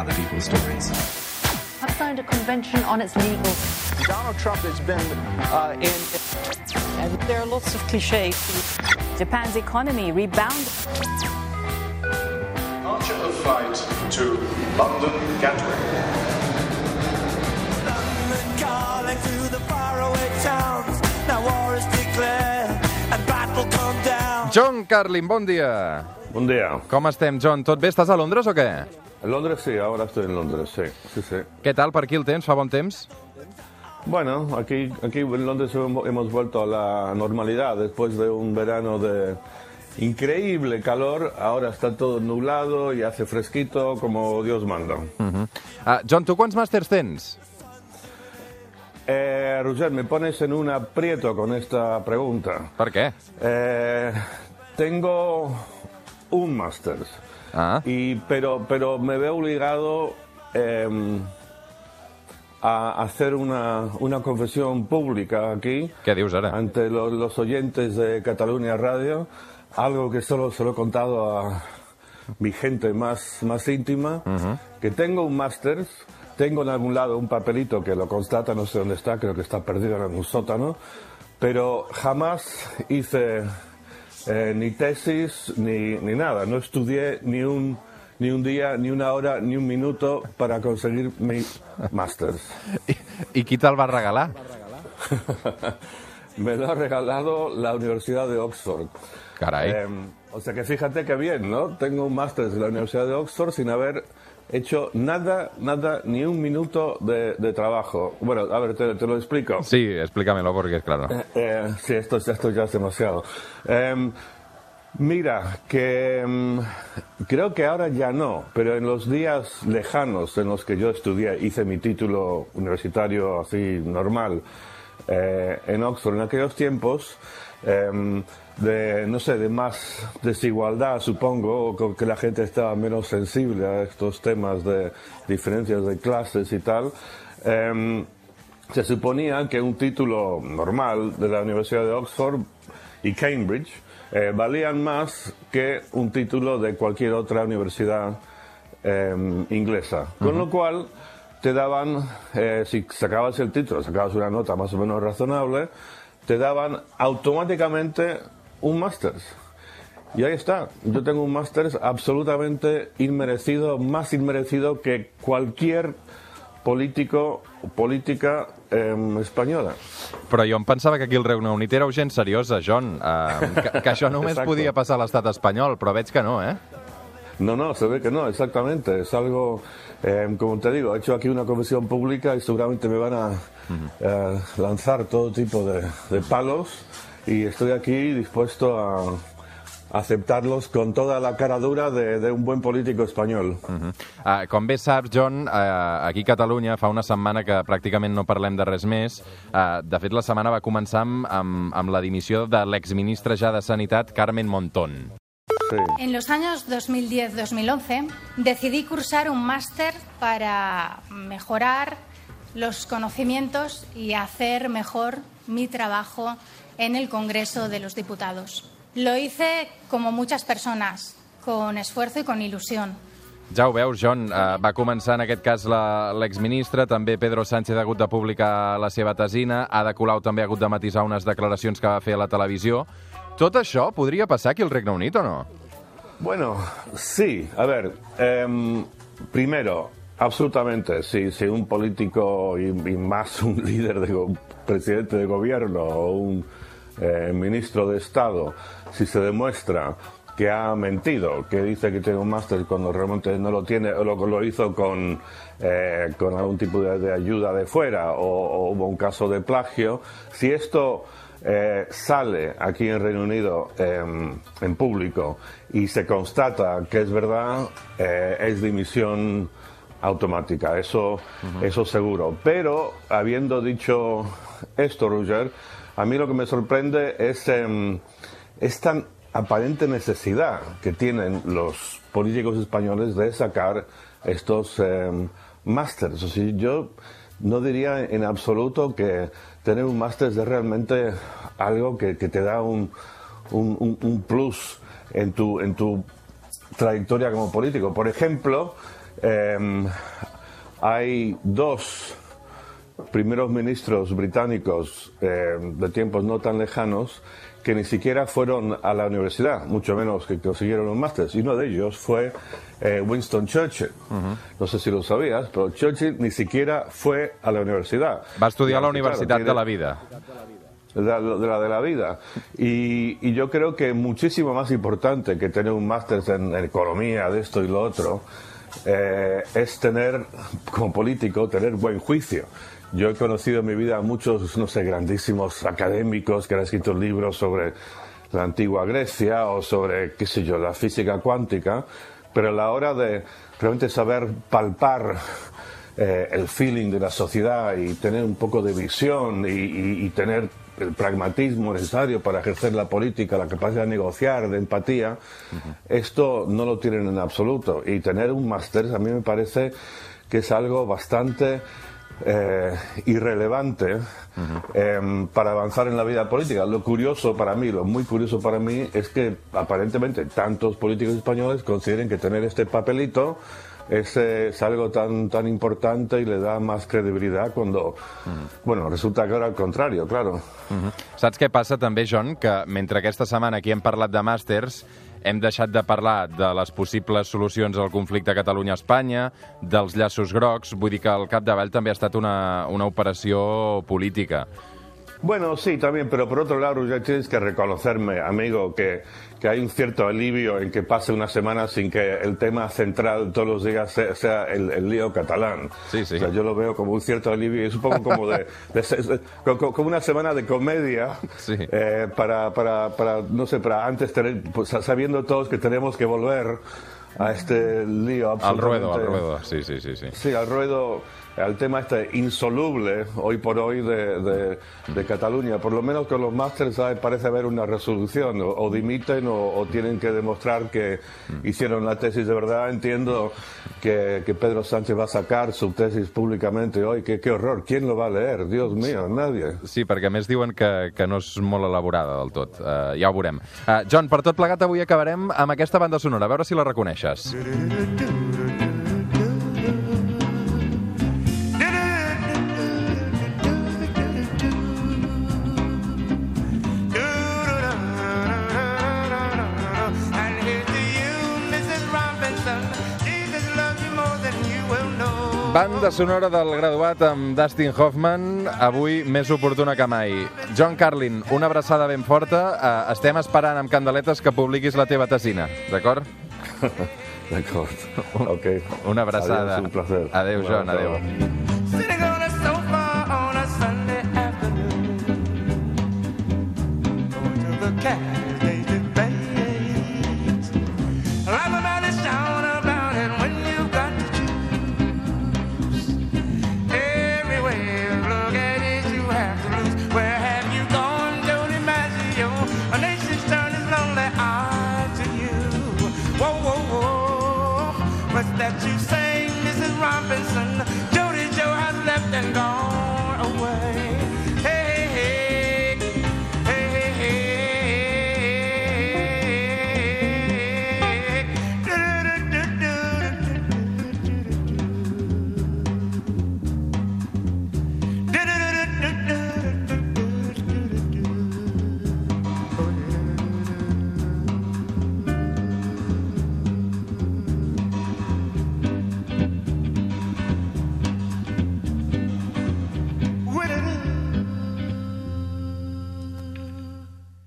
other people's stories. have signed a convention on its legal. Donald Trump has been uh, in. And there are lots of cliches. Japan's economy rebounded. Departure of flight to London Gatwick. calling through the faraway towns. Now war is declared and battle come down. John Carlin, bon dia. Buen día. Com estem, John? Tot bé? Estàs a Londres o què? En Londres sí, ahora estoy en Londres, sí. sí, sí. Què tal per aquí el temps? Fa bon temps? Bueno, aquí, aquí en Londres hemos vuelto a la normalidad después de un verano de increíble calor. Ahora está todo nublado y hace fresquito como Dios manda. Uh, John, tu quants màsters tens? Eh, Roger, me pones en un aprieto con esta pregunta. Per què? Eh, tengo un máster, Ah, y, pero, pero me veo obligado eh, a hacer una, una confesión pública aquí. què dius ara? ante lo- los, oyentes de Cataluña Radio, algo que solo se lo he contado a mi gente más, más íntima, que tengo un máster, tengo en algún lado un papelito que lo constata, no sé dónde está, creo que está perdido en algún sótano, pero jamás hice eh, ni tesis ni, ni nada, no estudié ni un, ni un día, ni una hora, ni un minuto para conseguir mi máster. Qui te'l va regalar? Me lo ha regalado la Universidad de Oxford. Carai. Eh, o sea que fíjate que bien, ¿no? Tengo un máster de la Universidad de Oxford sin haber hecho nada, nada, ni un minuto de, de trabajo. Bueno, a ver, te, te lo explico. Sí, explícamelo porque es claro. Eh, sí, esto, esto ya es demasiado. Em, mira, que em, creo que ahora ya no, pero en los días lejanos en los que yo estudié, hice mi título universitario así normal eh, en Oxford en aquellos tiempos, em, de, no sé, de más desigualdad, supongo, o que la gente estaba menos sensible a estos temas de diferencias de clases y tal. em, se suponía que un título normal de la Universidad de Oxford y Cambridge eh, valían más que un título de cualquier otra universidad eh, inglesa. Con lo cual, te daban, eh, si sacabas el título, sacabas una nota más o menos razonable, te daban automáticamente un máster. Y ahí está. Yo tengo un máster absolutamente inmerecido, más inmerecido que cualquier político o política em, espanyola. Però jo em pensava que aquí el Regne Unit era gent seriosa, John. Uh, que, que això només Exacto. podia passar a l'estat espanyol, però veig que no, eh? No, no, se ve que no, exactamente. Es algo, em, como te digo, he hecho aquí una confesión pública y seguramente me van a eh, lanzar todo tipo de, de palos y estoy aquí dispuesto a aceptarlos con toda la cara dura de, de un buen político español. Uh, com bé saps, John, uh, aquí a Catalunya fa una setmana que pràcticament no parlem de res més. Uh, de fet, la setmana va començar amb, amb, amb la dimissió de l'exministre ja de Sanitat, Carmen Montón. Sí. En los años 2010-2011 decidí cursar un máster para mejorar los conocimientos y hacer mejor mi trabajo en el Congreso de los Diputados. Lo hice como muchas personas, con esfuerzo y con ilusión. Ja ho veus, John, uh, va començar en aquest cas la- l'exministre, també Pedro Sánchez ha hagut de publicar la seva tesina, Ada Colau també ha hagut de matisar unes declaracions que va fer a la televisió. Tot això podria passar aquí al Regne Unit o no? Bueno, sí. A ver, em, primero, absolutamente, si, si un político y, y más un líder, de go- presidente de gobierno o un eh, ministro de Estado, si se demuestra que ha mentido, que dice que tiene un máster cuando realmente no lo tiene, o lo, lo hizo con, eh, con algún tipo de, de ayuda de fuera, o, o hubo un caso de plagio, si esto eh, sale aquí en Reino Unido em, en público y se constata que es verdad, eh, es dimisión automática, eso, eso seguro. Pero habiendo dicho esto, Roger, a mí lo que me sorprende es em, esta aparente necesidad que tienen los políticos españoles de sacar estos em, másters. O sea, yo no diría en absoluto que tener un máster es realmente algo que, te da un plus en tu, en tu trayectoria como político. Por ejemplo, em, hay dos primeros ministros británicos eh, de tiempos no tan lejanos que ni siquiera fueron a la universidad, mucho menos que consiguieron un máster. Y uno de ellos fue eh, Winston Churchill. No sé si lo sabías, pero Churchill ni siquiera fue a la universidad. Va estudiar a la Claro, Universitat tiene- de la Vida. de la, de la de la vida. Y, y yo creo que muchísimo más importante que tener un máster en, en economía, de esto y lo otro, eh, es tener, como político, tener buen juicio. Yo he conocido en mi vida a muchos, no sé, grandísimos académicos que han escrito libros sobre la antigua Grecia o sobre, qué sé yo, la física cuántica, pero a la hora de realmente saber palpar eh, el feeling de la sociedad y tener un poco de visión y, y- y tener el pragmatismo necesario para ejercer la política, la capacidad de negociar, de empatía, esto no lo tienen en absoluto. Y tener un máster a mí me parece que es algo bastante eh, irrelevante em, para avanzar en la vida política. Lo curioso para mí, lo muy curioso para mí, es que aparentemente tantos políticos españoles consideren que tener este papelito es, eh, es algo tan, tan importante y le da más credibilidad cuando, bueno, resulta que ahora al contrario, claro. Saps què passa també, John? Que mentre aquesta setmana aquí hem parlat de màsters, hem deixat de parlar de les possibles solucions al conflicte Catalunya-Espanya, dels llaços grocs, vull dir que al capdavall també ha estat una, una operació política. Bueno, sí, también, pero por otro lado ya tienes que reconocerme, amigo, que, que hay un cierto alivio en que pase una semana sin que el tema central todos los días sea, sea el, el lío catalán. Sí, sí. O sea, yo lo veo como un cierto alivio y es un poco como de, de- de- co- como una semana de comedia Sí. eh, para, para, para, no sé, para antes tener, pues, sabiendo todos que tenemos que volver a este lío Al ruedo, al absolutamente- ruedo, sí, sí, sí. sí. Sí, al ruedo, al tema este insoluble hoy por hoy de, de- de Cataluña. Por lo menos con los másteres parece haber una resolución. O, o dimiten o, o tienen que demostrar que hicieron la tesis de verdad. Entiendo que, que Pedro Sánchez va a sacar su tesis públicamente hoy. Qué, qué horror. ¿Quién lo va a leer? Dios mío, nadie. Sí, perquè a més diuen que, que no és molt elaborada del tot. Uh, ja ho veurem. Uh, John, per tot plegat avui acabarem amb aquesta banda sonora. A veure si la reconeixes. Know. Banda sonora del graduat amb Dustin Hoffman, avui més oportuna que mai. John Carlin, una abraçada ben forta. Uh, estem esperant amb candeletes que publiquis la teva tesina, d'acord? D'acord. Okay. Una abraçada. Adéu, és un plaer. Adéu, John, adéu. adéu.